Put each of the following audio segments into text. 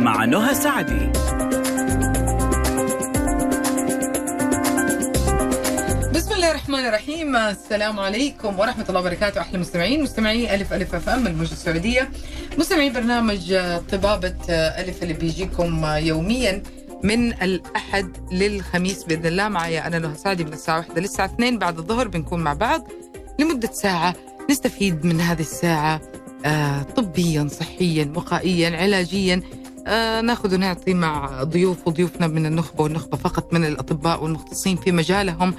مع نهى سعدي. بسم الله الرحمن الرحيم. السلام عليكم ورحمة الله وبركاته. أحلى مستمعين مستمعي ألف ألف أف أم الموجة السعودية. مستمعي برنامج طبابة ألف اللي بيجيكم يوميا من الأحد للخميس بإذن الله. معي أنا نهى سعدي من الساعة 1 للساعة 2 بعد الظهر بنكون مع بعض لمدة ساعة. نستفيد من هذه الساعة آه طبيا صحيا وقائيا علاجيا. آه ناخذ ونعطي مع ضيوف وضيوفنا من النخبة والنخبة فقط من الأطباء والمختصين في مجالهم.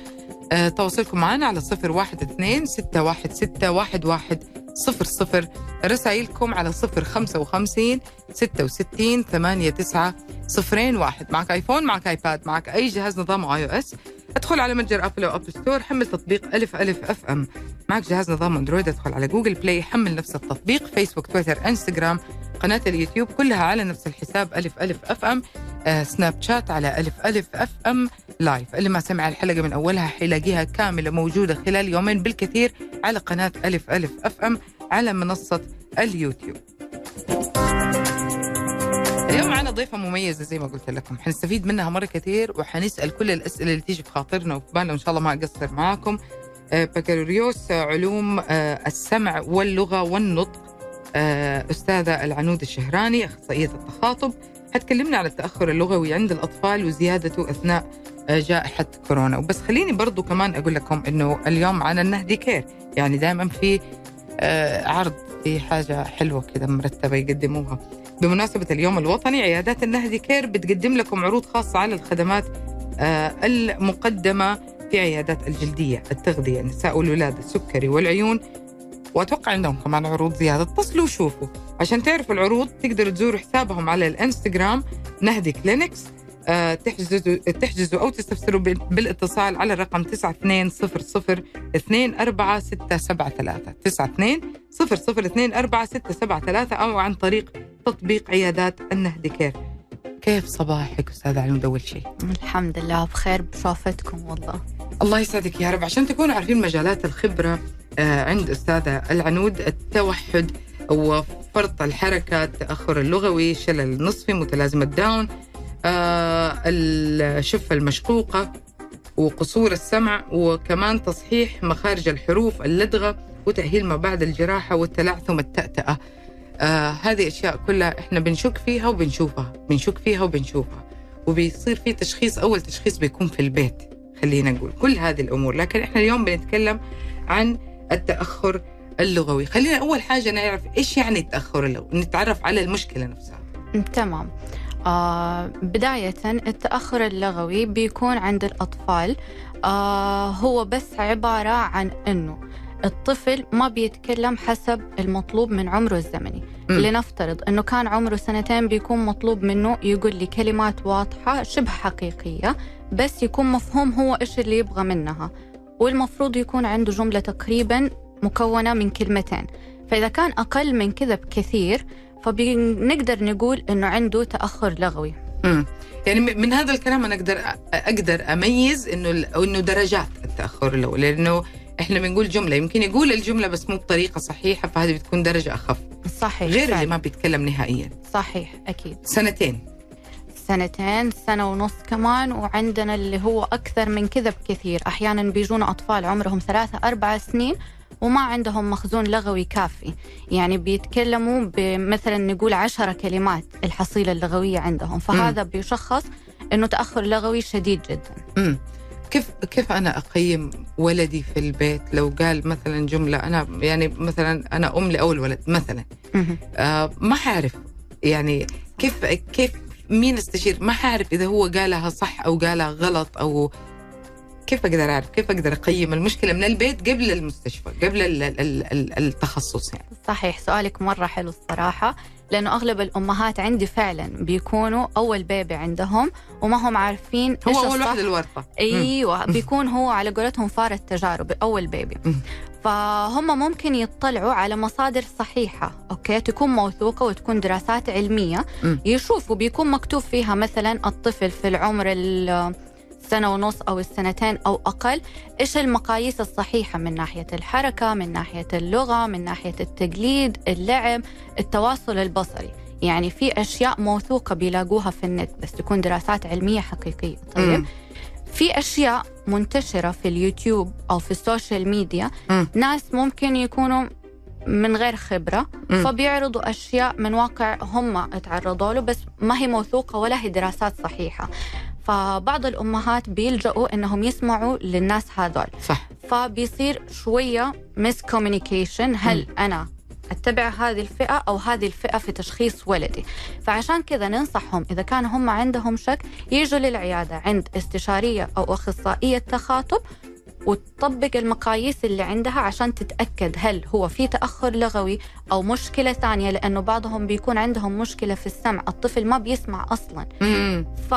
آه تواصلكم معنا على صفر واحد اثنين ستة واحد ستة واحد واحد. صفر صفر. رسائلكم على صفر خمسة وخمسين ستة وستين ثمانية تسعة صفرين واحد. معك iPhone معك iPad معك أي جهاز نظام iOS ادخل على متجر Apple أو App Store حمل تطبيق ألف ألف FM. معك جهاز نظام أندرويد ادخل على Google Play حمل نفس التطبيق. فيسبوك تويتر انستغرام قناة اليوتيوب كلها على نفس الحساب ألف ألف FM. آه سناب شات على ألف ألف FM. live اللي ما سمع الحلقة من أولها حيلاقيها كاملة موجودة خلال يومين بالكثير. على قناة ألف ألف FM على منصة اليوتيوب. اليوم معنا ضيفة مميزة زي ما قلت لكم. حنستفيد منها مرة كثير وحنسأل كل الأسئلة اللي تيجي في خاطرنا وفي بالنا وإن شاء الله ما أقصر معاكم. آه بكالوريوس علوم آه السمع واللغة والنطق. آه أستاذة العنود الشهراني أخصائية التخاطب. حتكلمنا عن التأخر اللغوي عند الأطفال وزيادته أثناء جائحة كورونا. وبس خليني برضو كمان أقول لكم أنه اليوم معنا النهدي Care. يعني دائما في آه عرض في حاجة حلوة كده مرتبة يقدموها. بمناسبة اليوم الوطني عيادات النهدي Care بتقدم لكم عروض خاصة على الخدمات آه المقدمة في عيادات الجلدية التغذية النساء والولادة السكري والعيون. وأتوقع عندهم كمان عروض زيادة. اتصلوا وشوفوا. عشان تعرفوا العروض تقدروا تزوروا حسابهم على الإنستغرام Nahdi Clinics. تحجزوا تحجزوا أو تستفسروا بالاتصال على الرقم 9200 24673 9200 24673 أو عن طريق تطبيق عيادات النهدي Care كيف صباحك أستاذ علوم أول شيء؟ الحمد لله بخير بشوفتكم والله. الله يسعدك يا رب. عشان تكونوا عارفين مجالات الخبرة عند أستاذة العنود التوحد وفرط الحركة التأخر اللغوي شلل النصفي متلازمة داون الشفة المشقوقة وقصور السمع وكمان تصحيح مخارج الحروف اللدغة وتأهيل ما بعد الجراحة والتلعثم التأتأة. آه هذه أشياء كلها إحنا بنشك فيها وبنشوفها بنشك فيها وبنشوفها. وبيصير في تشخيص أول تشخيص بيكون في البيت خلينا نقول كل هذه الأمور. لكن إحنا اليوم بنتكلم عن التأخر اللغوي. خلينا أول حاجة نعرف إيش يعني التأخر اللغوي نتعرف على المشكلة نفسها. تمام. آه بداية التأخر اللغوي بيكون عند الأطفال آه هو بس عبارة عن أنه الطفل ما بيتكلم حسب المطلوب من عمره الزمني. م. لنفترض أنه كان عمره سنتين بيكون مطلوب منه يقول لي كلمات واضحة شبه حقيقية بس يكون مفهوم هو إيش اللي يبغى منها. والمفروض يكون عنده جملة تقريبا مكونة من كلمتين. فإذا كان أقل من كذا بكثير فبنقدر نقول إنه عنده تأخر لغوي. امم يعني من هذا الكلام أنا أقدر أقدر أميز إنه إنه درجات التأخر اللغوي لأنه إحنا بنقول جملة يمكن يقول الجملة بس مو بطريقة صحيحة فهذه بتكون درجة أخف. صحيح غير فعلا. اللي ما بيتكلم نهائيا. صحيح أكيد. سنتين. سنتين سنة ونص كمان وعندنا اللي هو أكثر من كذا بكثير. أحيانا بيجونا أطفال عمرهم ثلاثة أربع سنين وما عندهم مخزون لغوي كافي. يعني بيتكلموا بمثلا نقول عشرة كلمات الحصيلة اللغوية عندهم. فهذا م. بيشخص أنه تأخر لغوي شديد جدا. م. كيف كيف أنا أقيم ولدي في البيت؟ لو قال مثلا جملة أنا يعني مثلا أنا أم لأول ولد مثلا. آه ما حعرف يعني كيف كيف مين استشير؟ ما حعرف إذا هو قالها صح أو قالها غلط أو كيف أقدر أعرف؟ كيف أقدر أقيم المشكلة من البيت قبل المستشفى قبل ال ال ال التخصص يعني؟ صحيح سؤالك مرة حلو الصراحة لأنه أغلب الأمهات عندي فعلا بيكونوا أول بيبي عندهم وما هم عارفين هو أول واحد الورطة. أيوه بيكون هو على قولتهم فار التجارب أول بيبي فهم ممكن يطلعوا على مصادر صحيحة أوكي؟ تكون موثوقة وتكون دراسات علمية. يشوفوا بيكون مكتوب فيها مثلا الطفل في العمر السنة ونص أو السنتين أو أقل إيش المقاييس الصحيحة من ناحية الحركة من ناحية اللغة من ناحية التقليد اللعب التواصل البصري يعني في أشياء موثوقة بيلاقوها في النت بس تكون دراسات علمية حقيقية طيب مم. في أشياء منتشرة في اليوتيوب أو في ال social media مم. ناس ممكن يكونوا من غير خبرة مم. فبيعرضوا أشياء من واقع هم تعرضوا له بس ما هي موثوقة ولا هي دراسات صحيحة فبعض الأمهات بيلجأوا إنهم يسمعوا للناس هذول. صح. فبيصير شوية miscommunication هل أنا أتبع هذه الفئة أو هذه الفئة في تشخيص ولدي؟ فعشان كذا ننصحهم إذا كان هم عندهم شك يجوا للعيادة عند استشارية أو أخصائية تخاطب وتطبق المقاييس اللي عندها عشان تتأكد هل هو في تأخر لغوي أو مشكلة ثانية لأنه بعضهم بيكون عندهم مشكلة في السمع. الطفل ما بيسمع أصلا. مم. ف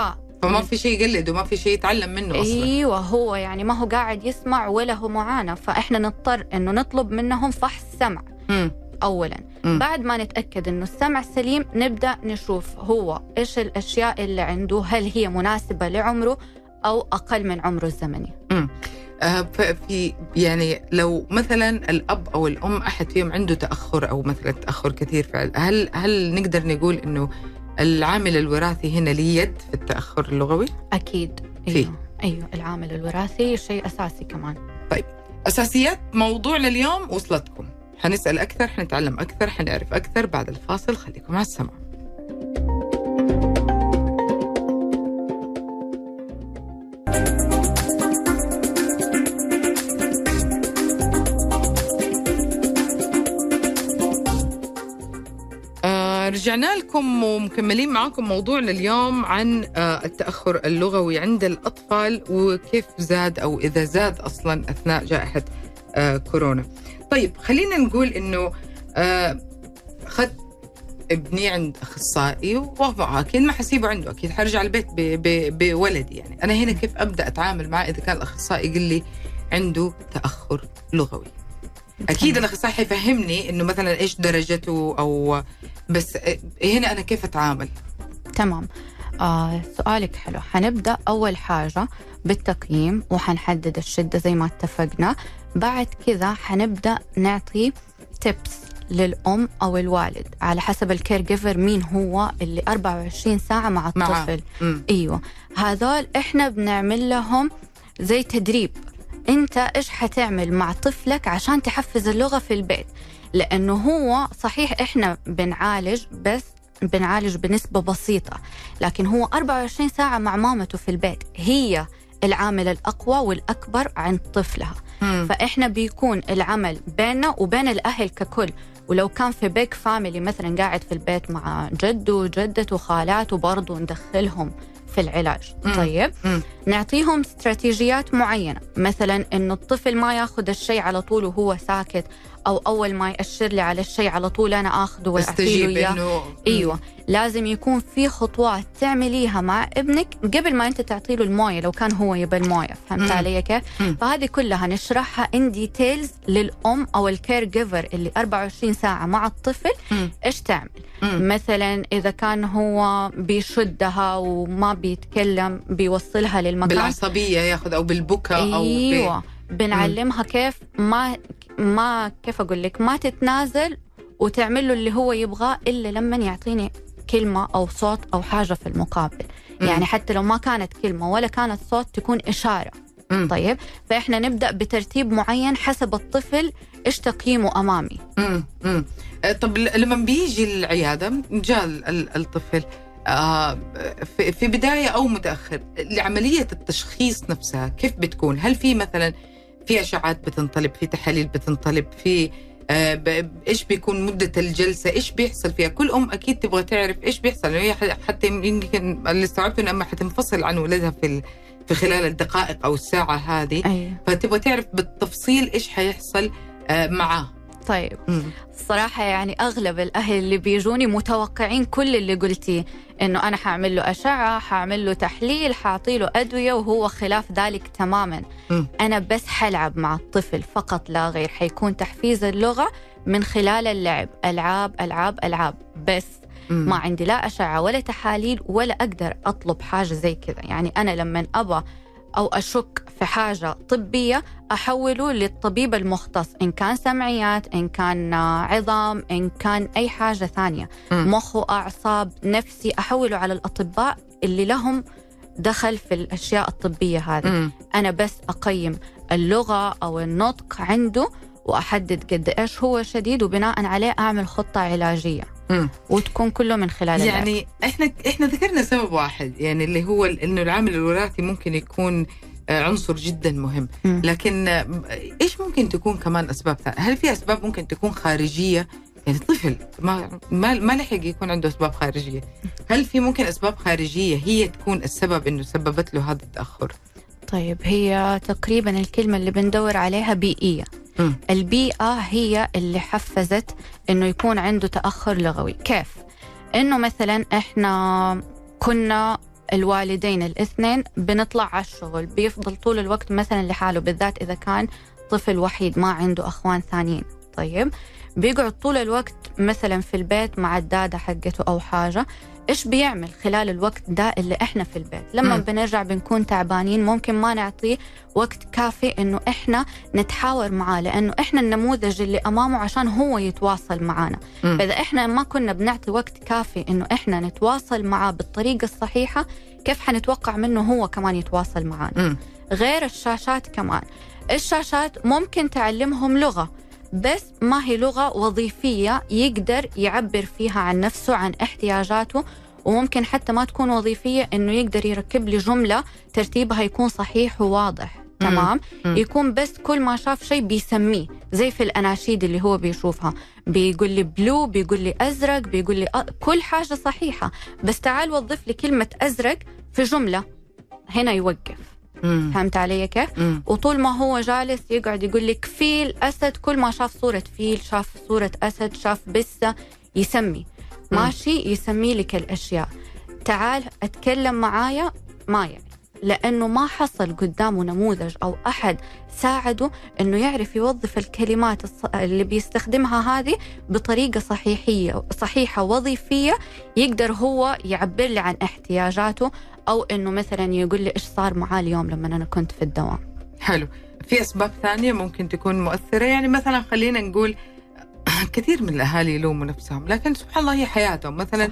فما في شيء يقلد وما في شيء يتعلم منه أصلا. أيوه هو يعني ما هو قاعد يسمع ولا هو معانا فإحنا نضطر إنه نطلب منهم فحص سمع. مم. اولا مم. بعد ما نتأكد إنه السمع سليم نبدأ نشوف هو إيش الأشياء اللي عنده هل هي مناسبة لعمره أو أقل من عمره الزمني. آه، ف- في يعني لو مثلا الأب أو الأم أحد فيهم عنده تأخر أو مثلا تأخر كثير فعل هل هل نقدر نقول إنه العامل الوراثي هنا ليه يد في التأخر اللغوي؟ أكيد. أيوه. أيوه العامل الوراثي شيء أساسي كمان. أساسيات موضوعنا اليوم وصلتكم. حنسأل أكثر حنتعلم أكثر حنعرف أكثر بعد الفاصل. خليكم مع السمع رجعنا لكم ومكملين معاكم موضوعنا اليوم عن آه، التأخر اللغوي عند الأطفال وكيف زاد أو إذا زاد أصلا أثناء جائحة آه، كورونا. طيب خلينا نقول آه، أخذت ابني عند أخصائي وهو أكيد ما حسيبه عنده أكيد حرجع البيت بولدي يعني. أنا هنا كيف أبدأ أتعامل معه؟ إذا كان الأخصائي يقول لي عنده تأخر لغوي. أكيد الاخصائي حيفهمني إنه مثلا إيش درجته أو بس هنا أنا كيف أتعامل؟ تمام. آه سؤالك حلو. حنبدأ أول حاجة بالتقييم وحنحدد الشدة زي ما اتفقنا. بعد كذا حنبدأ نعطي tips للأم أو الوالد على حسب ال caregiver مين هو اللي 24 ساعة مع. الطفل. مم. أيوه. هذول إحنا بنعمل لهم زي تدريب. انت إيش حتعمل مع طفلك عشان تحفز اللغة في البيت؟ لأنه هو صحيح إحنا بنعالج بس بنعالج بنسبة بسيطة لكن هو 24 ساعة مع مامته في البيت هي العامل الأقوى والأكبر عند طفلها. مم. فإحنا بيكون العمل بيننا وبين الأهل ككل. ولو كان في big family مثلا قاعد في البيت مع جده وجدته وخالاته برضه ندخلهم. في العلاج مم. طيب مم. نعطيهم استراتيجيات معينة مثلا إنه الطفل ما ياخذ الشيء على طول وهو ساكت أو أول ما يأشر لي على الشيء على طول أنا اخذه واعطيه استجيب اياه انه أيوه لازم يكون في خطوات تعمليها مع ابنك قبل ما أنت تعطي له الموية لو كان هو يبى الموية فهمت. علي كيف؟ فهذه كلها نشرحها in details للأم أو ال caregiver اللي 24 ساعة مع الطفل. إيش تعمل؟ مم. مثلا إذا كان هو بيشدها وما بيتكلم بيوصلها للمكان بالعصبية ياخذ أو بالبكاء أو أيوه بنعلمها كيف ما ما كيف أقول لك ما تتنازل وتعمل له اللي هو يبغاه إلا لما يعطيني كلمة أو صوت أو حاجة في المقابل مم. يعني حتى لو ما كانت كلمة ولا كانت صوت تكون إشارة مم. طيب فإحنا نبدأ بترتيب معين حسب الطفل إيش تقييمه أمامي مم. مم. آه، طب لما بيجي العيادة جاء ال- ال- الطفل آه، في في بداية أو متأخر لعملية التشخيص نفسها كيف بتكون؟ هل في مثلا في اشعات بتنطلب، في تحاليل بتنطلب، في آه، إيش بيكون مدة الجلسة؟ إيش بيحصل فيها؟ كل أم أكيد تبغى تعرف إيش بيحصل، هي حتى يمكن اللي استوعبته انها أما حتنفصل عن ولدها في ال- في خلال الدقائق أو الساعة هذه أيوه فتبغى تعرف بالتفصيل إيش حيحصل آه، معاه. طيب. الصراحة يعني أغلب الأهل اللي بيجوني متوقعين كل اللي قلتيه إنه أنا حأعمل له أشعة حأعمل له تحليل حاعطي له أدوية وهو خلاف ذلك تماما. أنا بس حلعب مع الطفل فقط لا غير حيكون تحفيز اللغة من خلال اللعب ألعاب ألعاب ألعاب بس. ما عندي لا أشعة ولا تحاليل ولا أقدر أطلب حاجة زي كذا يعني أنا لما أبى أو أشك في حاجة طبية أحوله للطبيب المختص إن كان سمعيات إن كان عظام إن كان أي حاجة ثانية مم. مخ وأعصاب نفسي أحوله على الأطباء اللي لهم دخل في الأشياء الطبية هذه مم. أنا بس أقيم اللغة أو النطق عنده وأحدد قد إيش هو شديد وبناء عليه أعمل خطة علاجية مم. وتكون كله من خلال. يعني إحنا إحنا ذكرنا سبب واحد يعني اللي هو إنه العامل الوراثي ممكن يكون آه، عنصر جدا مهم مم. لكن آه، إيش ممكن تكون كمان أسباب ثانية؟ هل في أسباب ممكن تكون خارجية؟ يعني طفل ما ما ما لحق يكون عنده أسباب خارجية، هل في ممكن أسباب خارجية هي تكون السبب إنه سببت له هذا التأخر؟ طيب هي تقريبا الكلمة اللي بندور عليها بيئية مم. البيئة هي اللي حفزت إنه يكون عنده تأخر لغوي كيف؟ إنه مثلا إحنا كنا الوالدين الاثنين بنطلع على الشغل بيفضل طول الوقت مثلا لحاله بالذات إذا كان طفل وحيد ما عنده أخوان ثانيين طيب. بيقعد طول الوقت مثلا في البيت مع الدادة حقته أو حاجة. إيش بيعمل خلال الوقت ده اللي إحنا في البيت؟ لما مم. بنرجع بنكون تعبانين ممكن ما نعطيه وقت كافي إنه إحنا نتحاور معاه لأنه إحنا النموذج اللي أمامه عشان هو يتواصل معنا مم. فإذا إحنا ما كنا بنعطي وقت كافي إنه إحنا نتواصل معاه بالطريقة الصحيحة كيف حنتوقع منه هو كمان يتواصل معنا مم. غير الشاشات كمان. الشاشات ممكن تعلمهم لغة. بس ما هي لغة وظيفية يقدر يعبر فيها عن نفسه عن احتياجاته وممكن حتى ما تكون وظيفية إنه يقدر يركب لي جملة ترتيبها يكون صحيح وواضح. تمام؟ مم. يكون بس كل ما شاف شيء بيسميه زي في الأناشيد اللي هو بيشوفها. بيقول لي بلو بيقول لي أزرق بيقول لي أ... كل حاجة صحيحة. بس تعال وظف لي كلمة أزرق في جملة. هنا يوقف. مم. فهمت علي كيف مم. وطول ما هو جالس يقعد يقول لك فيل أسد كل ما شاف صورة فيل شاف صورة أسد شاف بسة يسمي مم. ماشي يسمي لك الأشياء تعال أتكلم معايا ما يعني لأنه ما حصل قدامه نموذج أو أحد ساعده إنه يعرف يوظف الكلمات اللي بيستخدمها هذه بطريقة صحيحية صحيحة وظيفية يقدر هو يعبر لي عن احتياجاته أو إنه مثلا يقول لي إيش صار معاه اليوم لما أنا كنت في الدوام. حلو. في أسباب ثانية ممكن تكون مؤثرة. يعني مثلا خلينا نقول كثير من الأهالي يلوموا نفسهم لكن سبحان الله هي حياتهم. مثلا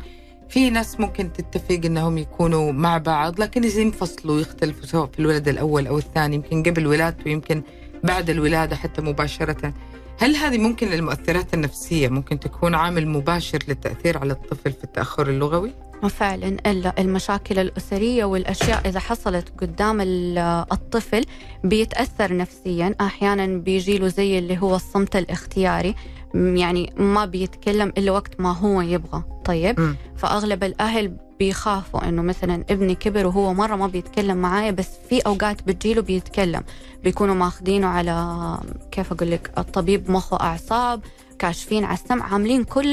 في ناس ممكن تتفق إنهم يكونوا مع بعض لكن ينفصلوا يختلفوا سواء في الولد الأول أو الثاني يمكن قبل ولادته يمكن بعد الولادة حتى مباشرة. هل هذه ممكن المؤثرات النفسية؟ ممكن تكون عامل مباشر للتأثير على الطفل في التأخر اللغوي؟ فعلا. المشاكل الأسرية والأشياء إذا حصلت قدام ال- الطفل بيتأثر نفسيا. أحيانا بيجي له زي اللي هو الصمت الاختياري. يعني ما بيتكلم إلا وقت ما هو يبغى طيب؟ مم. فأغلب الأهل بيخافوا إنه مثلا ابني كبر وهو مرة ما بيتكلم معايا بس في أوقات بتجيله بيتكلم. بيكونوا ماخذينه على كيف أقول لك؟ الطبيب مخ واعصاب كاشفين على السمع عاملين كل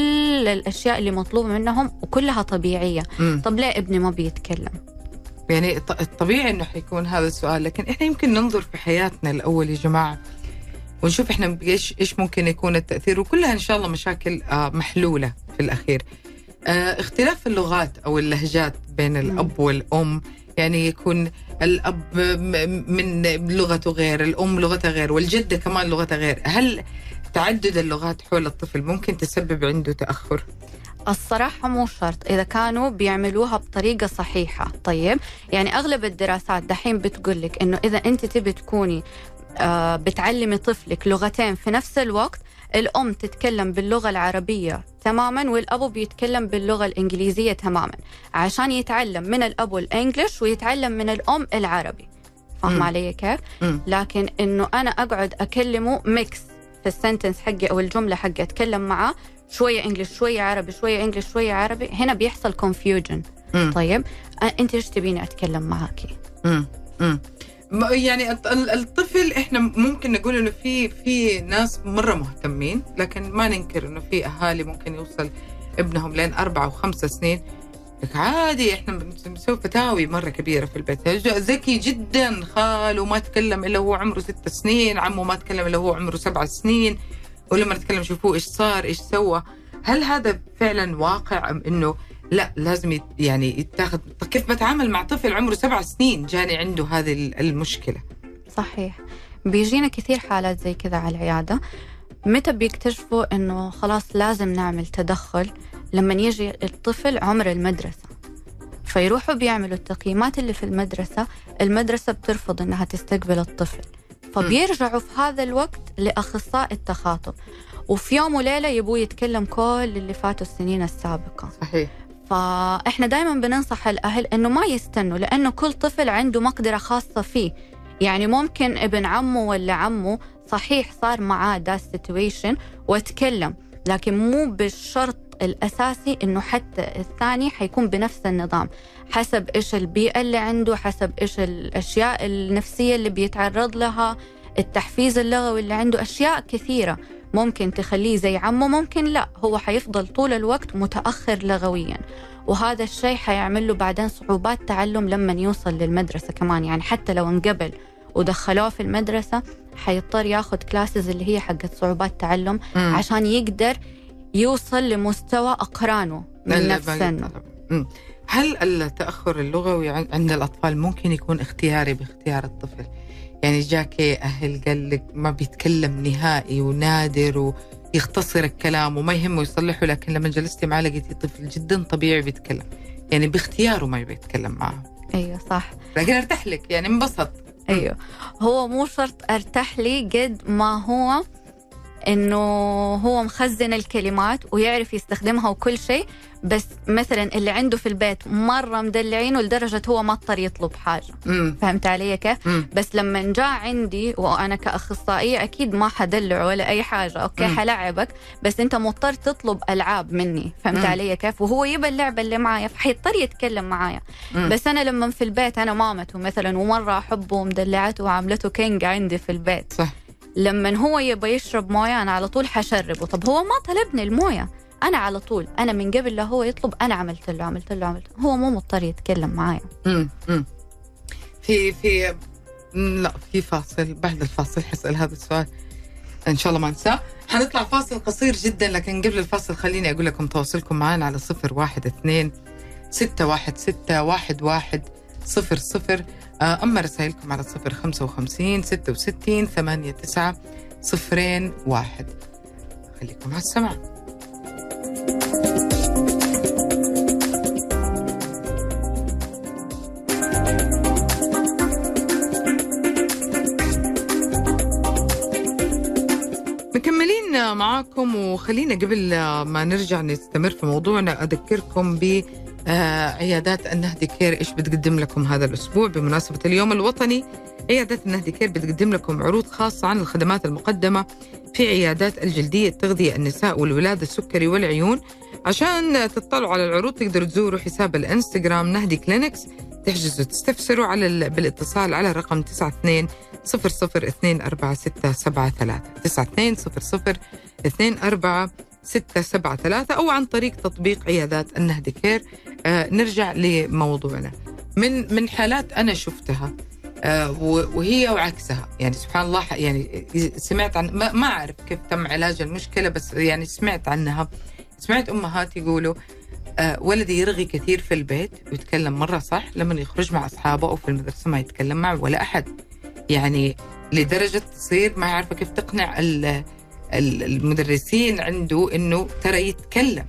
الأشياء اللي مطلوبه منهم وكلها طبيعية. مم. طب ليه ابني ما بيتكلم؟ يعني الط- الطبيعي إنه حيكون هذا السؤال لكن إحنا يمكن ننظر في حياتنا الأول يا جماعة. ونشوف إحنا إيش إيش ممكن يكون التأثير. وكلها إن شاء الله مشاكل آه، محلولة في الأخير. آه، اختلاف اللغات أو اللهجات بين الأب والأم. يعني يكون الأب من لغته غير، الأم لغتها غير، والجدة كمان لغتها غير، هل تعدد اللغات حول الطفل ممكن تسبب عنده تأخر؟ الصراحة مو شرط. إذا كانوا بيعملوها بطريقة صحيحة. طيب يعني أغلب الدراسات دحين بتقول لك إنه إذا أنت تبي تكوني بتعلمي طفلك لغتين في نفس الوقت الأم تتكلم باللغة العربية تماما والأبو بيتكلم باللغة الإنجليزية تماما عشان يتعلم من الأبو الإنجليش ويتعلم من الأم العربي. فاهمة علي كيف؟ مم. لكن إنه أنا أقعد أكلمه mix في ال sentence حقي أو الجملة حقي أتكلم معاه شوية English شوية عربي شوية English شوية عربي هنا بيحصل confusion مم. طيب أ- أنت إيش تبيني أتكلم معاكي مم. مم. يعني الط- ال- الطفل إحنا ممكن نقول إنه في في ناس مرة مهتمين لكن ما ننكر إنه في أهالي ممكن يوصل ابنهم لين أربع وخمس سنين. لك عادي إحنا بنس- بنسوي فتاوي مرة كبيرة في البيت. ذكي جدا خاله ما تكلم إلا هو عمره ست سنين عمه ما تكلم إلا هو عمره سبع سنين. ولما نتكلم شوفوا إيش صار إيش سوى. هل هذا فعلا واقع أم إنه لا لازم يعني يتاخذ. كيف بتعامل مع طفل عمره سبع سنين جاني عنده هذه المشكلة؟ صحيح. بيجينا كثير حالات زي كذا على العيادة. متى بيكتشفوا إنه خلاص لازم نعمل تدخل؟ لما يجي الطفل عمر المدرسة. فيروحوا بيعملوا التقييمات اللي في المدرسة. المدرسة بترفض إنها تستقبل الطفل. فبيرجعوا في هذا الوقت لأخصائي التخاطب. وفي يوم وليلة يبوه يتكلم كل اللي فاتوا السنين السابقة. صحيح. فاحنا دائما بننصح الأهل إنه ما يستنوا لأنه كل طفل عنده مقدرة خاصة فيه. يعني ممكن ابن عمه ولا عمه صحيح صار معاه دا سيتويشن وتكلم لكن مو بالشرط الأساسي إنه حتى الثاني حيكون بنفس النظام. حسب إيش البيئة اللي عنده حسب إيش الأشياء النفسية اللي بيتعرض لها التحفيز اللغوي اللي عنده أشياء كثيرة. ممكن تخليه زي عمه ممكن لا هو حيفضل طول الوقت متأخر لغويا وهذا الشيء حيعمل له بعدين صعوبات تعلم لما يوصل للمدرسة كمان يعني حتى لو انقبل ودخلوه في المدرسة حيضطر ياخذ كلاسز اللي هي حقت صعوبات تعلم مم. عشان يقدر يوصل لمستوى أقرانه من نفس سنه. هل التأخر اللغوي عن- عند الأطفال ممكن يكون اختياري باختيار الطفل؟ يعني جاك أهل قال لك ما بيتكلم نهائي ونادر ويختصر الكلام وما يهمه يصلحه لكن لما جلستي معاه لقيتي طفل جدا طبيعي بيتكلم. يعني باختياره ما يبي يتكلم معه أيوة صح. لكن أرتاح لك يعني انبسط. أيوه. هو مو شرط أرتاح لي قد ما هو إنه هو مخزن الكلمات ويعرف يستخدمها وكل شيء بس مثلا اللي عنده في البيت مرة مدلعينه لدرجه هو ما اضطر يطلب حاجة مم. فهمت علي كيف مم. بس لما جاء عندي وأنا كأخصائية أكيد ما حدلع ولا أي حاجة أوكي مم. حلعبك بس أنت مضطر تطلب ألعاب مني فهمت مم. علي كيف وهو يبى اللعبة اللي معايا فحيضطر يتكلم معايا مم. بس أنا لما في البيت أنا مامته مثلا ومرة أحبه ومدلعته وعاملته كينج عندي في البيت صح لما هو يبغى يشرب موية أنا على طول حشربه طب هو ما طلبني الموية أنا على طول أنا من قبل لا هو يطلب أنا عملت له عملت له عملت له. هو مو مضطر يتكلم معايا مم. مم. في في لا في فاصل بعد الفاصل حسأل هذا السؤال إن شاء الله ما أنساه حنطلع فاصل قصير جدا لكن قبل الفاصل خليني أقول لكم تواصلكم معنا على صفر واحد اثنين ستة واحد ستة واحد واحد صفر صفر أما رسائلكم على صفر خمسة وخمسين ستة وستين ثمانية تسعة صفرين واحد. خليكم على السمع. مكملين معاكم وخلينا قبل ما نرجع نستمر في موضوعنا أذكركم ب آه، عيادات النهدي Care إيش بتقدم لكم هذا الأسبوع؟ بمناسبة اليوم الوطني عيادات النهدي Care بتقدم لكم عروض خاصة عن الخدمات المقدمة في عيادات الجلدية التغذية النساء والولاده السكري والعيون. عشان تطلعوا على العروض تقدروا تزوروا حساب الإنستغرام Nahdi Clinics. تحجزوا تستفسروا على ال... بالاتصال على رقم 92 00 2463 92 00 2463 أو عن طريق تطبيق عيادات النهدي كير. آه نرجع لموضوعنا. من من حالات أنا شفتها آه وهي وعكسها. يعني سبحان الله يعني سمعت عن ما, أعرف كيف تم علاج المشكلة بس يعني سمعت عنها. سمعت أمهات يقولوا آه ولدي يرغي كثير في البيت ويتكلم مرة صح لما يخرج مع أصحابه أو في المدرسة ما يتكلم مع ولا أحد. يعني لدرجة تصير ما عارفة كيف تقنع المدرسين عنده إنه ترى يتكلم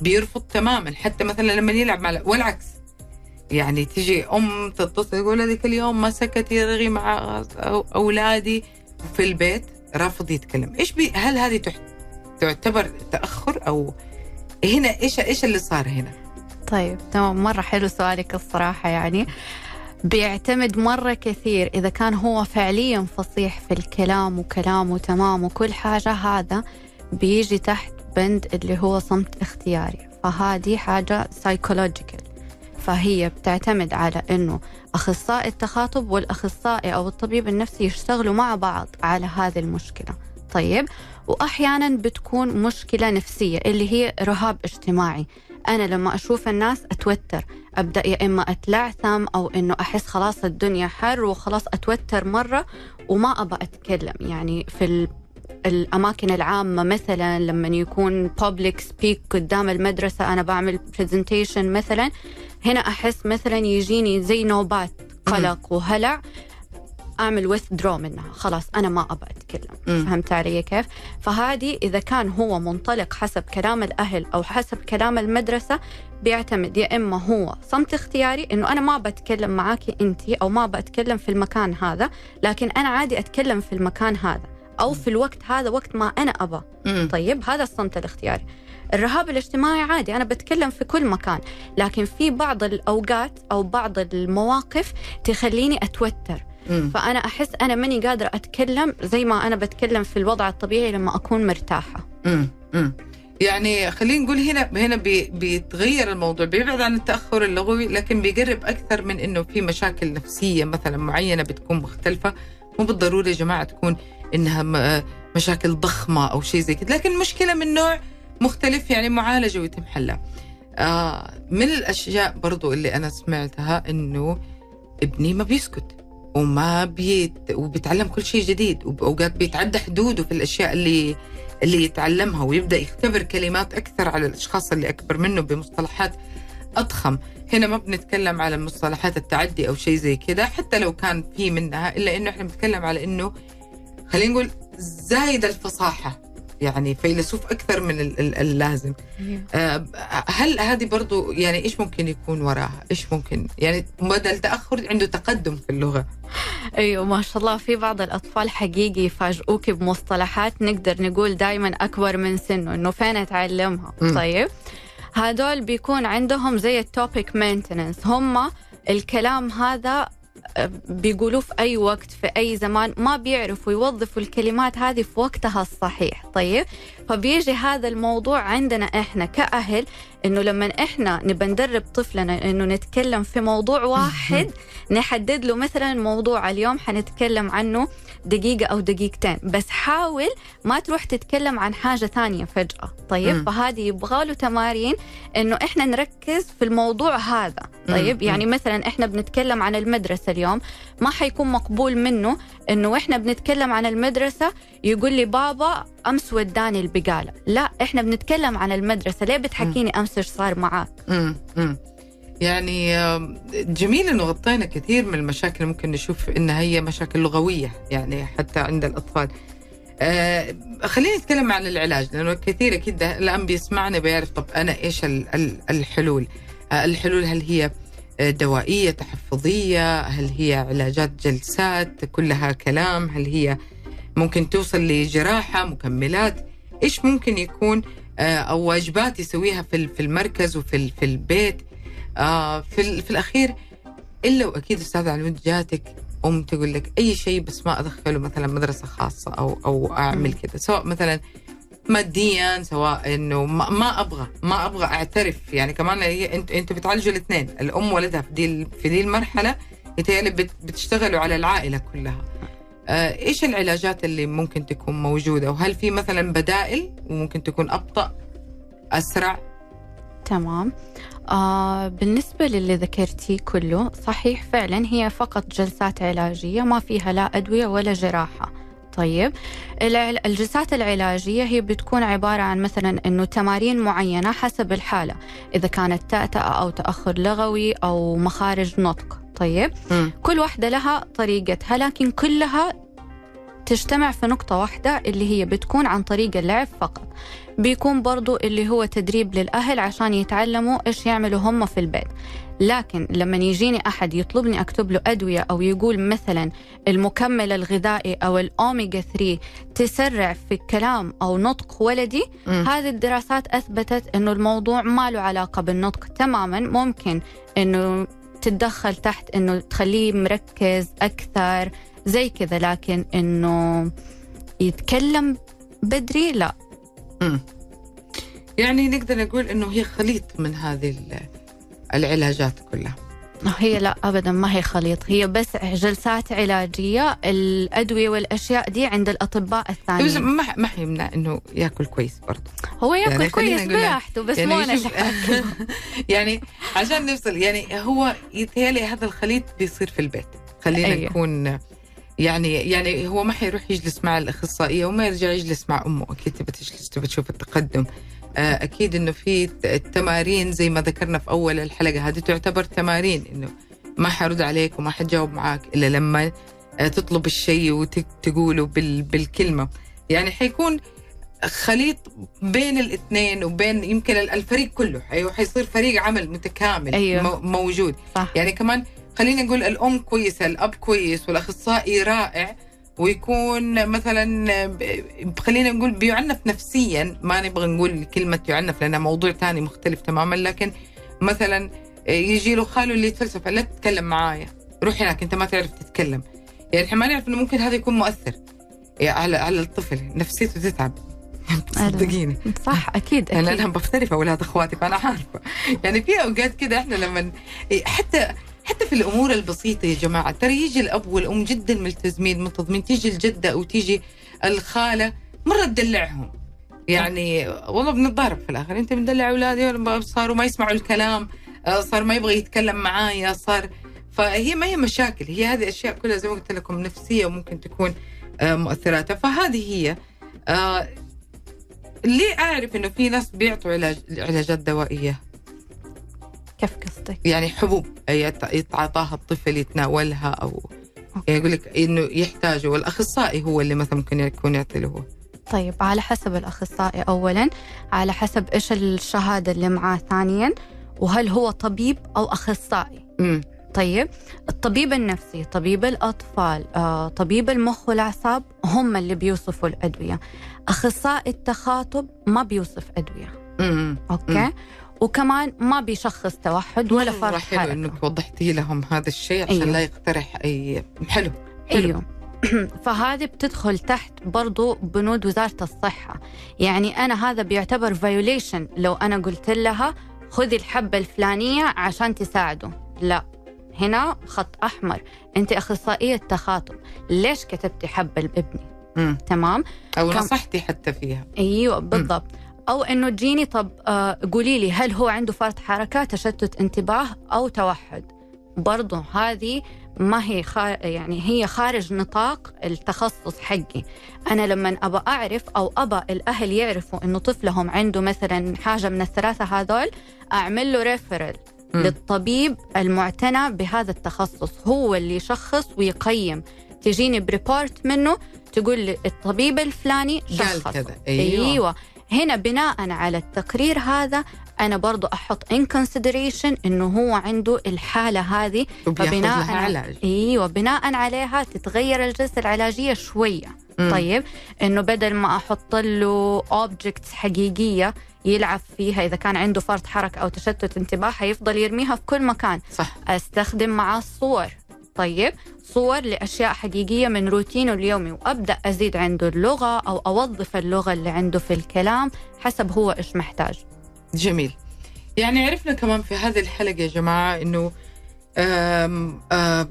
بيرفض تماما. حتى مثلا لما يلعب مع والعكس. يعني تيجي أم تتصل تقول هذيك اليوم ما سكت يرغي مع أولادي في البيت رافض يتكلم. إيش بي هل هذه تعتبر تأخر أو هنا إيش إيش اللي صار هنا؟ طيب تمام. مرة حلو سؤالك الصراحة يعني. بيعتمد مرة كثير. إذا كان هو فعليا فصيح في الكلام وكلامه تمام وكل حاجة هذا بيجي تحت بند اللي هو صمت اختياري. فهذه حاجة سايكولوجيكال فهي بتعتمد على إنه أخصائي التخاطب والأخصائي أو الطبيب النفسي يشتغلوا مع بعض على هذه المشكلة. طيب واحيانا بتكون مشكلة نفسية اللي هي رهاب اجتماعي. أنا لما أشوف الناس أتوتر. أبدأ يا إما أتلعثم أو إنه أحس خلاص الدنيا حر وخلاص أتوتر مرة وما ابى أتكلم. يعني في ال... الأماكن العامة مثلا لما يكون public speak قدام المدرسة أنا بعمل presentation مثلا هنا أحس مثلا يجيني زي نوبات قلق وهلع. أعمل withdraw منها. خلاص أنا ما ابى أتكلم. فهمت علي كيف؟ فهذه إذا كان هو منطلق حسب كلام الأهل أو حسب كلام المدرسة بيعتمد يا إما هو صمت اختياري إنه أنا ما بتكلم معاكي انت أو ما بتكلم في المكان هذا لكن أنا عادي أتكلم في المكان هذا. أو في الوقت هذا وقت ما أنا ابى. طيب هذا الصمت الاختياري. الرهاب الاجتماعي عادي أنا بتكلم في كل مكان. لكن في بعض الأوقات أو بعض المواقف تخليني أتوتر. مم. فأنا أحس أنا ماني قادرة أتكلم زي ما أنا بتكلم في الوضع الطبيعي لما أكون مرتاحة مم. مم. يعني خلينا نقول هنا هنا بي بيتغير الموضوع بيبعد عن التأخر اللغوي لكن بيقرب أكثر من إنه في مشاكل نفسية مثلا معينة بتكون مختلفة مو بالضروري يا جماعة تكون إنها مشاكل ضخمة أو شيء زي كذا لكن مشكلة من نوع مختلف يعني معالجة ويتم حلها آه من الأشياء برضو اللي أنا سمعتها إنه ابني ما بيسكت وما بيت وبيتعلم كل شيء جديد وباوقات بيتعدى حدوده في الأشياء اللي اللي يتعلمها ويبدأ يختبر كلمات أكثر على الأشخاص اللي أكبر منه بمصطلحات أضخم. هنا ما بنتكلم على مصطلحات التعدي أو شيء زي كذا حتى لو كان في منها إلا إنه إحنا بنتكلم على إنه خلينا نقول زايد الفصاحة. يعني فيلسوف أكثر من ال- ال- اللازم. آه، هل هذه برضو يعني إيش ممكن يكون وراها؟ إيش ممكن؟ يعني بدل تأخر عنده تقدم في اللغة. أيوه ما شاء الله. في بعض الأطفال حقيقي يفاجئوك بمصطلحات نقدر نقول دائما أكبر من سنه إنه فين أتعلمها. طيب. هدول بيكون عندهم زي ال topic maintenance هم الكلام هذا بيقولوه في أي وقت في أي زمان ما بيعرفوا يوظفوا الكلمات هذه في وقتها الصحيح. طيب فبيجي هذا الموضوع عندنا إحنا كأهل إنه لما إحنا نبى ندرب طفلنا إنه نتكلم في موضوع واحد نحدد له مثلا موضوع اليوم حنتكلم عنه دقيقة أو دقيقتين بس حاول ما تروح تتكلم عن حاجة ثانية فجأة. طيب؟ مم. فهذه يبغى له تمارين إنه إحنا نركز في الموضوع هذا. طيب؟ مم. يعني مثلا إحنا بنتكلم عن المدرسة اليوم ما حيكون مقبول منه إنه إحنا بنتكلم عن المدرسة يقول لي بابا أمس وداني البقالة. لا إحنا بنتكلم عن المدرسة. ليه بتحكيني أمس إيش صار معاك امم يعني جميل إنه غطينا كثير من المشاكل ممكن نشوف إنها هي مشاكل لغوية يعني حتى عند الأطفال. آه خلينا نتكلم عن العلاج لأنه كثير أكيد الآن بيسمعنا بيعرف طب أنا إيش ال- ال- الحلول؟ آه الحلول هل هي آه، دوائية تحفظية؟ هل هي علاجات جلسات كلها كلام؟ هل هي ممكن توصل لجراحة مكملات؟ إيش ممكن يكون أو واجبات يسويها في في المركز وفي في البيت. آه في, في الأخير إلا وأكيد أستاذ علوم جاتك أم تقول لك أي شيء بس ما أدخله مثلا مدرسة خاصة أو أو أعمل كذا سواء مثلا ماديا سواء إنه ما, ما أبغى ما أبغى أعترف. يعني كمان هي انت أنتوا بتعالجوا الاثنين الأم ولدها في دي في دي المرحلة يتهيألي بتشتغلوا على العائلة كلها. آه، إيش العلاجات اللي ممكن تكون موجودة؟ وهل في مثلا بدائل وممكن تكون أبطأ أسرع؟ تمام. آه بالنسبة للي ذكرتيه كله صحيح فعلا هي فقط جلسات علاجية ما فيها لا أدوية ولا جراحة. طيب الجلسات العلاجية هي بتكون عبارة عن مثلا أنه تمارين معينة حسب الحالة. إذا كانت تأتأة أو تأخر لغوي أو مخارج نطق. طيب مم. كل واحدة لها طريقتها لكن كلها تجتمع في نقطة واحدة اللي هي بتكون عن طريق اللعب فقط بيكون برضو اللي هو تدريب للأهل عشان يتعلموا إيش يعملوا هم في البيت لكن لما يجيني أحد يطلبني أكتب له أدوية أو يقول مثلا المكمل الغذائي أو الأوميجا 3 تسرع في الكلام أو نطق ولدي مم. هذه الدراسات أثبتت أنه الموضوع ما له علاقة بالنطق تماما ممكن أنه تتدخل تحت أنه تخليه مركز أكثر زي كذا لكن أنه يتكلم بدري لا مم. يعني نقدر نقول إنه هي خليط من هذه ال- العلاجات كلها هي لا ابدا ما هي خليط. هي بس جلسات علاجية. الأدوية والأشياء دي عند الأطباء الثانيين. ما ما حيمنع إنه ياكل كويس برضه. هو ياكل يعني كويس براحته بس يعني مو أنا. يعني عشان نفصل يعني هو يتهيألي هذا الخليط بيصير في البيت. خلينا أيوه. نكون يعني يعني هو ما حيروح يجلس مع الأخصائية وما يرجع يجلس مع أمه. أكيد تبى تجلس تبى تشوف التقدم. أكيد إنه في التمارين زي ما ذكرنا في أول الحلقة هذه تعتبر تمارين إنه ما حرد عليك وما حتجاوب معاك إلا لما آه، تطلب الشيء وتقوله بال بالكلمة. يعني حيكون خليط بين الاثنين وبين يمكن ال- الفريق كله. أيوه حيصير فريق عمل متكامل أيوه. مو- موجود. صح. يعني كمان خلينا نقول الأم كويسة الأب كويس والأخصائي رائع. ويكون مثلا خلينا نقول بيعنف نفسيا ما نبغى نقول كلمة يعنف لانها موضوع تاني مختلف تماما لكن مثلا يجي له خاله اللي يتفلسف لا تتكلم معايا روح هناك أنت ما تعرف تتكلم. يعني إحنا ما نعرف إنه ممكن هذا يكون مؤثر. على على الطفل نفسيته تتعب. صدقيني. صح أكيد أنا أكيد. أنا في أولاد أخواتي فأنا عارفة. يعني في أوقات كده إحنا لما حتى حتى في الأمور البسيطة يا جماعة. ترى يجي الأب والأم جدا ملتزمين منتظمين. تيجي الجدة أو تيجي الخالة مرة تدلعهم. يعني والله بنتضارب في الآخر. أنت بندلع أولادي صاروا ما يسمعوا الكلام صار ما يبغى يتكلم معايا صار. فهي ما هي مشاكل. هي هذه أشياء كلها زي ما قلت لكم نفسية وممكن تكون آه، مؤثراتها. فهذه هي. آه، ليه أعرف إنه في ناس بيعطوا علاج علاجات دوائية. كيف قصدك؟ يعني حبوب يت- يتعاطاها الطفل يتناولها أو يعني يقول لك إنه يحتاجه والأخصائي هو اللي مثلا ممكن يكون يعطي له هو. طيب على حسب الأخصائي أولا على حسب إيش الشهادة اللي معاه ثانيا وهل هو طبيب أو أخصائي. امم طيب الطبيب النفسي طبيب الأطفال آه، طبيب المخ والأعصاب هم اللي بيوصفوا الأدوية. أخصائي التخاطب ما بيوصف أدوية. امم أوكي. وكمان ما بيشخص توحد ولا فرط حلو حركة إنك وضحتي لهم هذا الشيء عشان أيوه. لا يقترح اي حلو حلو. أيوه. فهذه بتدخل تحت برضو بنود وزارة الصحة. يعني أنا هذا بيعتبر violation لو أنا قلت لها خذي الحبة الفلانية عشان تساعده. لا. هنا خط أحمر. أنت أخصائية تخاطب. ليش كتبتي حبة لابني. تمام؟ كم- نصحتي حتى فيها. أيوه بالضبط. أو إنه تجيني طب آه قولي لي هل هو عنده فرط حركة تشتت انتباه أو توحد؟ برضه هذه ما هي خار يعني هي خارج نطاق التخصص حقي. أنا لما أبى أعرف أو أبى الأهل يعرفوا إنه طفلهم عنده مثلا حاجة من الثلاثة هذول أعمل له ريفرل. للطبيب المعتنى بهذا التخصص. هو اللي يشخص ويقيم. تجيني ب report منه تقول لي الطبيب الفلاني قال شخص كذا. أيوه, أيوه. هنا بناء على التقرير هذا أنا برضو أحط in consideration إنه هو عنده الحالة هذه. فبناء علاج. إيوه بناء عليها تتغير الجلسه العلاجية شوية. مم. طيب إنه بدل ما أحط له objects حقيقية يلعب فيها إذا كان عنده فرط حركة أو تشتت انتباه حيفضل يرميها في كل مكان. صح. أستخدم معاه الصور. طيب صور لأشياء حقيقية من روتينه اليومي وأبدأ أزيد عنده اللغة أو أوظف اللغة اللي عنده في الكلام حسب هو إيش محتاج. جميل. يعني عرفنا كمان في هذه الحلقة يا جماعة إنه آم آم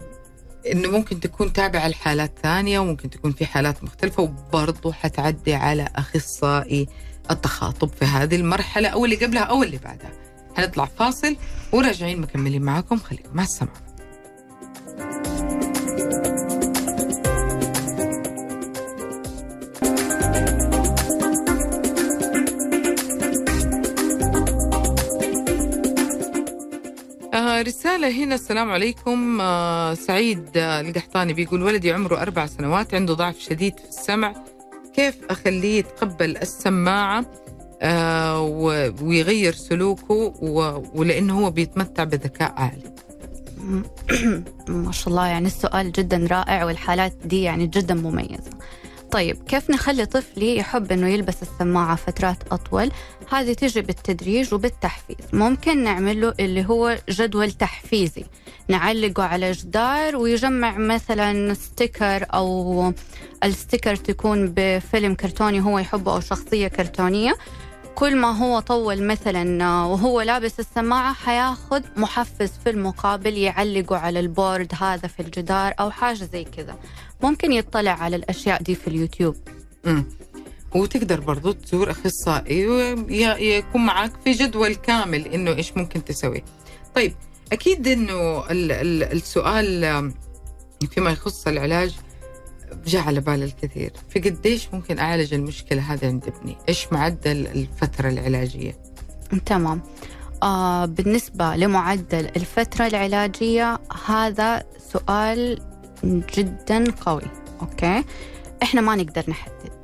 إنه ممكن تكون تابعة لحالات ثانية وممكن تكون في حالات مختلفة وبرضه حتعدي على أخصائي التخاطب في هذه المرحلة أو اللي قبلها أو اللي بعدها. حنطلع فاصل وراجعين مكملين معاكم. خليكم مع السماء آه رسالة هنا السلام عليكم. آه سعيد آه القحطاني بيقول ولدي عمره أربع سنوات عنده ضعف شديد في السمع. كيف أخليه يتقبل السماعة آه ويغير سلوكه ولأنه هو بيتمتع بذكاء عالي؟ ما شاء الله يعني السؤال جدا رائع والحالات دي يعني جدا مميزة. طيب كيف نخلي طفلي يحب إنه يلبس السماعة فترات أطول؟ هذه تجي بالتدريج وبالتحفيز. ممكن نعمل له اللي هو جدول تحفيزي. نعلقه على جدار ويجمع مثلا ستيكر أو ال sticker تكون بفيلم كرتوني هو يحبه أو شخصية كرتونية. كل ما هو طول مثلا وهو لابس السماعة حياخد محفز في المقابل يعلقه على ال board هذا في الجدار أو حاجة زي كذا. ممكن يطلع على الأشياء دي في اليوتيوب. مم. وتقدر برضو تزور أخصائي ويكون معك في جدول كامل إنه إيش ممكن تسوي. طيب أكيد إنه ال- ال- السؤال فيما يخص العلاج جاء على بال الكثير. في قديش ممكن أعالج المشكلة هذه عند ابني؟ إيش معدل الفترة العلاجية؟ تمام. آه بالنسبة لمعدل الفترة العلاجية هذا سؤال جدا قوي أوكي؟ إحنا ما نقدر نحدد.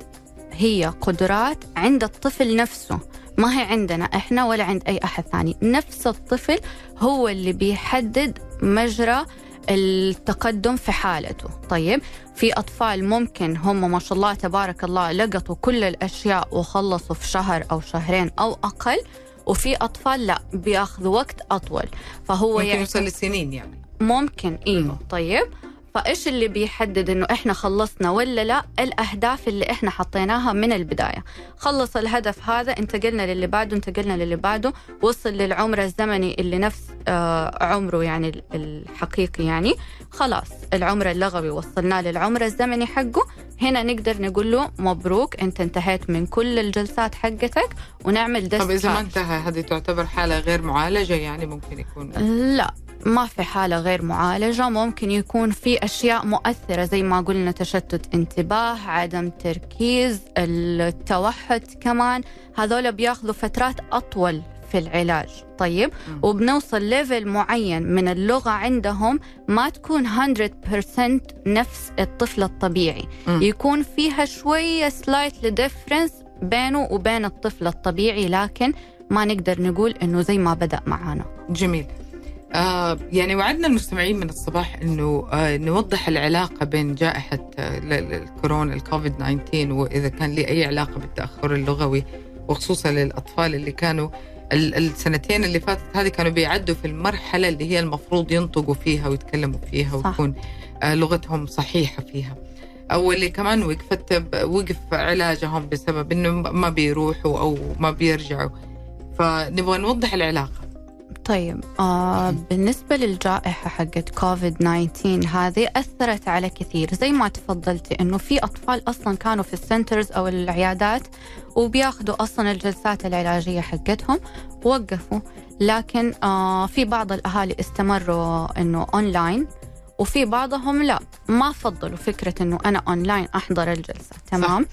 هي قدرات عند الطفل نفسه. ما هي عندنا إحنا ولا عند أي أحد ثاني. نفس الطفل هو اللي بيحدد مجرى التقدم في حالته. طيب في أطفال ممكن هم ما شاء الله تبارك الله لقطوا كل الأشياء وخلصوا في شهر أو شهرين أو أقل وفي أطفال لا بياخذوا وقت أطول. فهو ممكن يعني يوصل لسنين يعني. ممكن أيوه. مم. طيب فايش اللي بيحدد إنه إحنا خلصنا ولا لا؟ الأهداف اللي إحنا حطيناها من البداية. خلص الهدف هذا انتقلنا للي بعده انتقلنا للي بعده وصل للعمر الزمني اللي نفس آه عمره يعني ال- الحقيقي يعني. خلاص العمر اللغوي وصلناه للعمر الزمني حقه. هنا نقدر نقول له مبروك أنت انتهيت من كل الجلسات حقتك ونعمل طب إذا ما. انتهى هذه تعتبر حالة غير معالجة يعني ممكن يكون؟ لا. ما في حالة غير معالجة. ممكن يكون في أشياء مؤثرة زي ما قلنا تشتت انتباه عدم تركيز التوحد كمان. هذول بياخذوا فترات أطول في العلاج. طيب. وبنوصل level معين من اللغة عندهم ما تكون 100% نفس الطفل الطبيعي. يكون فيها شوية slightly difference بينه وبين الطفل الطبيعي لكن ما نقدر نقول إنه زي ما بدأ معانا. جميل. آه يعني وعدنا المستمعين من الصباح إنه آه نوضح العلاقة بين جائحة آه ال- ال- الكورونا الكوفيد 19 وإذا كان لي أي علاقة بالتأخر اللغوي وخصوصا للأطفال اللي كانوا ال- السنتين اللي فاتت هذه كانوا بيعدوا في المرحلة اللي هي المفروض ينطقوا فيها ويتكلموا فيها صح. وتكون آه لغتهم صحيحة فيها. أو اللي كمان وقفت وقف علاجهم بسبب إنه ما بيروحوا أو ما بيرجعوا. فنبغى نوضح العلاقة. طيب آه بالنسبة للجائحة حقت كوفيد 19 هذه أثرت على كثير. زي ما تفضلتي إنه في أطفال أصلا كانوا في ال centers أو العيادات وبياخذوا أصلا الجلسات العلاجية حقتهم وقفوا. لكن آه في بعض الأهالي استمروا إنه أونلاين وفي بعضهم لا. ما فضلوا فكرة إنه أنا أونلاين أحضر الجلسة. تمام؟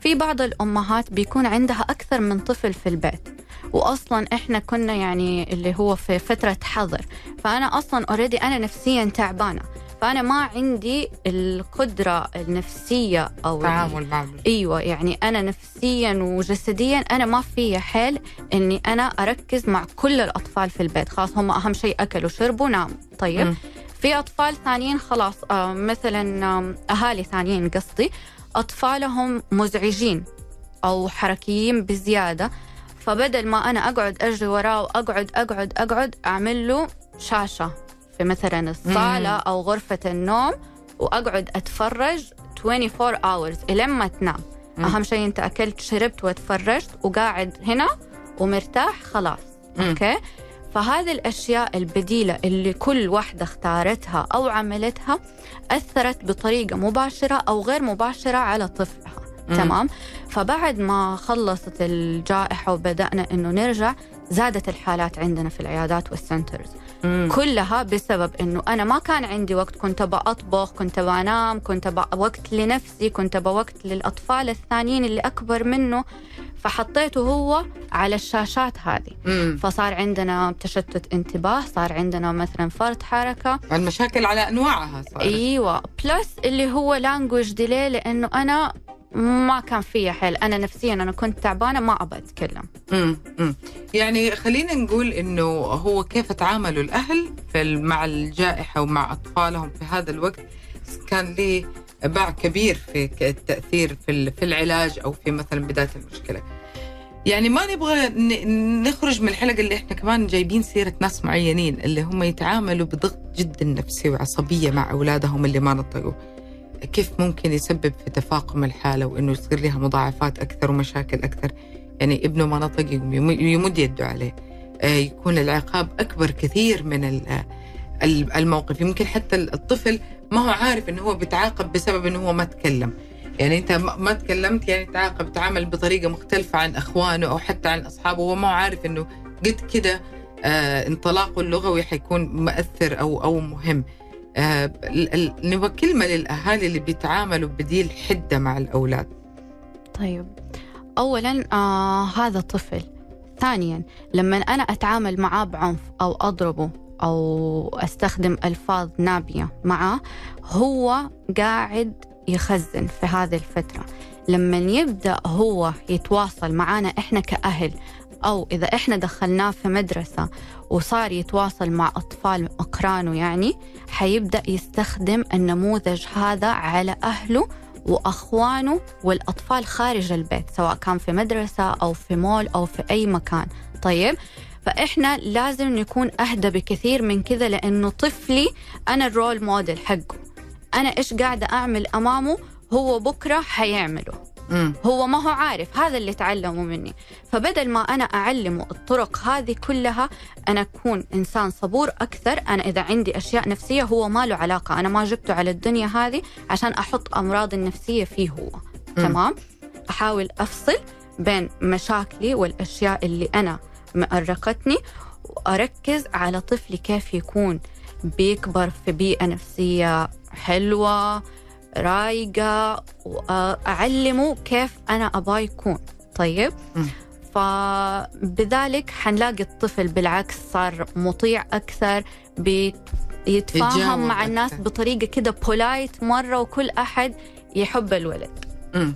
في بعض الأمهات بيكون عندها أكثر من طفل في البيت. واصلا إحنا كنا يعني اللي هو في فترة حظر. فأنا أصلا already أنا نفسيا تعبانة. فأنا ما عندي القدرة النفسية أو التعامل مع أيوه يعني أنا نفسيا وجسديا أنا ما في حيل إني أنا أركز مع كل الأطفال في البيت. خلاص هم أهم شيء أكلوا شربوا ناموا. طيب مم. في أطفال ثانيين خلاص آه مثلا أهالي ثانيين قصدي أطفالهم مزعجين أو حركيين بزيادة. فبدل ما أنا أقعد أجري وراه وأقعد أقعد أقعد أعمل له شاشة في مثلا الصالة مم. أو غرفة النوم وأقعد أتفرج 24 hours الين ما تنام مم. أهم شيء أنت أكلت شربت وتفرجت وقاعد هنا ومرتاح خلاص مم. أوكي فهذه الأشياء البديلة اللي كل واحدة اختارتها أو عملتها أثرت بطريقة مباشرة أو غير مباشرة على طفلها مم. تمام. فبعد ما خلصت الجائحة وبدأنا إنه نرجع زادت الحالات عندنا في العيادات وال centers مم. كلها بسبب إنه أنا ما كان عندي وقت كنت ابى أطبخ كنت ابى أنام كنت ابى وقت لنفسي كنت ابى وقت للأطفال الثانيين اللي أكبر منه. فحطيته هو على الشاشات هذه. مم. فصار عندنا تشتت انتباه صار عندنا مثلا فرط حركة. المشاكل على أنواعها صارت. إيوه. plus اللي هو language delay لأنه أنا ما كان فيا حيل أنا نفسيا أنا كنت تعبانة ما ابى أتكلم مم. مم. يعني خلينا نقول إنه هو كيف تعاملوا الأهل في مع الجائحة ومع أطفالهم في هذا الوقت كان ليه باع كبير في التأثير في في العلاج أو في مثلا بداية المشكلة. يعني ما نبغى نخرج من الحلقة اللي إحنا كمان جايبين سيرة ناس معينين اللي هم يتعاملوا بضغط جدا نفسي وعصبية مع أولادهم اللي ما نطقوا. كيف ممكن يسبب في تفاقم الحالة وإنه يصير لها مضاعفات أكثر ومشاكل أكثر. يعني ابنه ما نطق يمد يده عليه. آه، يكون العقاب أكبر كثير من ال- ال- الموقف. يمكن حتى الطفل ما هو عارف إنه هو بيتعاقب بسبب إنه هو ما تكلم. يعني أنت ما تكلمت يعني تعاقب تعامل بطريقة مختلفة عن إخوانه أو حتى عن أصحابه. وهو ما عارف إنه قد كده آه انطلاقه اللغوي حيكون مؤثر أو أو مهم. نبغى كلمة للأهالي اللي بيتعاملوا بدي الحده مع الأولاد. طيب. اولا آه هذا طفل. ثانيا لما أنا أتعامل معاه بعنف أو أضربه أو أستخدم ألفاظ نابية معاه هو قاعد يخزن في هذه الفترة. لما يبدأ هو يتواصل معنا إحنا كأهل أو إذا إحنا دخلناه في مدرسة وصار يتواصل مع أطفال اقرانه يعني حيبدأ يستخدم النموذج هذا على أهله وأخوانه والأطفال خارج البيت سواء كان في مدرسة أو في مول أو في أي مكان. طيب فإحنا لازم نكون أهدى بكثير من كذا لأنه طفلي أنا الرول موديل حقه. أنا إيش قاعدة أعمل أمامه؟ هو بكرة حيعمله. مم. هو ما هو عارف هذا اللي تعلمه مني. فبدل ما أنا أعلمه الطرق هذه كلها أنا أكون إنسان صبور أكثر. أنا إذا عندي أشياء نفسية هو ما له علاقة. أنا ما جبته على الدنيا هذه عشان أحط أمراض النفسية فيه هو. تمام؟ أحاول أفصل بين مشاكلي والأشياء اللي أنا مأرقتني وأركز على طفلي كيف يكون. بيكبر في بيئة نفسية حلوة رايقة وأعلمه كيف أنا أبغاه يكون طيب. فبذلك حنلاقي الطفل بالعكس صار مطيع أكثر بيتفاهم مع الناس أكثر. بطريقة كده بولايت مرة وكل أحد يحب الولد مم.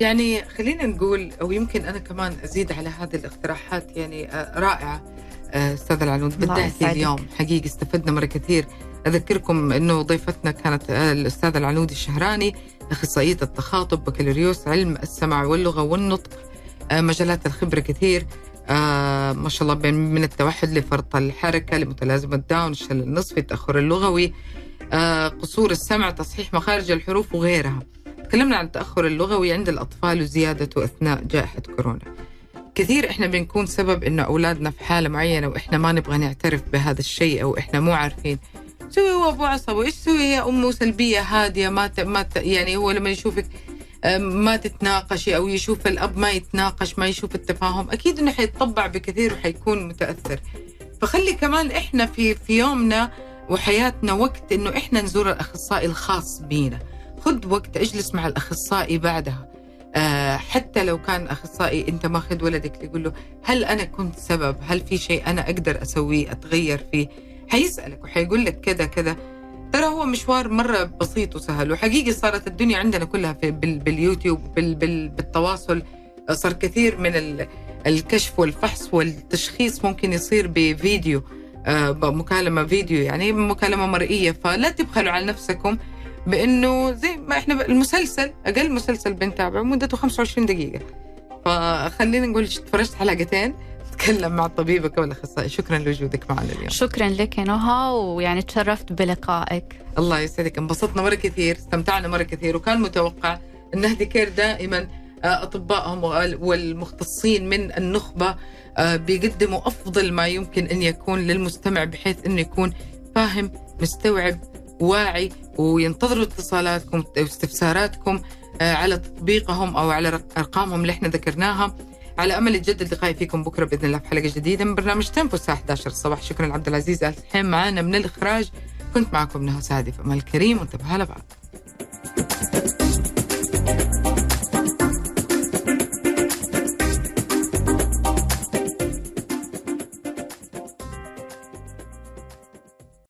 يعني خلينا نقول أو يمكن أنا كمان أزيد على هذه الاقتراحات يعني آه، رائعة آه، أستاذ العنود يسعدك. اليوم حقيقي استفدنا مرة كثير أذكركم إنه ضيفتنا كانت آه، الاستاذ العنود الشهراني اخصائيه التخاطب بكالوريوس علم السمع واللغة والنطق آه، مجالات الخبرة كثير آه ما شاء الله بين من التوحد لفرط الحركة لمتلازمة داون الشلل النصفي التأخر اللغوي آه قصور السمع تصحيح مخارج الحروف وغيرها. تكلمنا عن التأخر اللغوي عند الأطفال وزيادته أثناء جائحة كورونا. كثير إحنا بنكون سبب إنه أولادنا في حالة معينة وإحنا ما نبغى نعترف بهذا الشيء أو إحنا مو عارفين سوي هو أبو عصبي إيش سوي يا أمه سلبية هادية؟ ما ت... ما ت... يعني هو لما يشوفك ما تتناقشي أو يشوف الأب ما يتناقش ما يشوف التفاهم أكيد إنه حيتطبع بكثير وحيكون متأثر. فخلي كمان إحنا في في يومنا وحياتنا وقت إنه إحنا نزور الأخصائي الخاص بينا. خذ وقت اجلس مع الأخصائي بعدها. آه حتى لو كان أخصائي أنت ماخذ ولدك تقول له هل أنا كنت سبب؟ هل في شيء أنا أقدر أسويه أتغير فيه؟ حيسالك وحيقول لك كذا كذا ترى هو مشوار مرة بسيط وسهل وحقيقي صارت الدنيا عندنا كلها في بال باليوتيوب بال بال بالتواصل. صار كثير من ال الكشف والفحص والتشخيص ممكن يصير بفيديو آه مكالمه فيديو يعني مكالمة مرئية. فلا تبخلوا على نفسكم بإنه زي ما إحنا المسلسل أقل مسلسل بنتابعه مدته 25 دقيقة. فخلينا نقول تفرجت حلقتين. تكلم مع طبيبك أو الاخصائي شكرا لوجودك معنا اليوم. شكرا لك يا نهى ويعني تشرفت بلقائك. الله يسعدك. انبسطنا مرة كثير استمتعنا مرة كثير وكان متوقع إن نهدي كير دائما آه، أطبائهم وال- والمختصين من النخبة آه، بيقدموا أفضل ما يمكن أن يكون للمستمع بحيث انه يكون فاهم مستوعب واعي وينتظروا اتصالاتكم واستفساراتكم آه، على تطبيقهم أو على رق- أرقامهم اللي إحنا ذكرناها. على أمل يتجدد لقائي فيكم بكرة بإذن الله في حلقة جديدة من برنامج تنفس الساعة 11 الصباح شكرا عبد العزيز الحين معنا من الإخراج كنت معكم نهى سعدي في أمل كريم وانتبهوا لبعض. thank you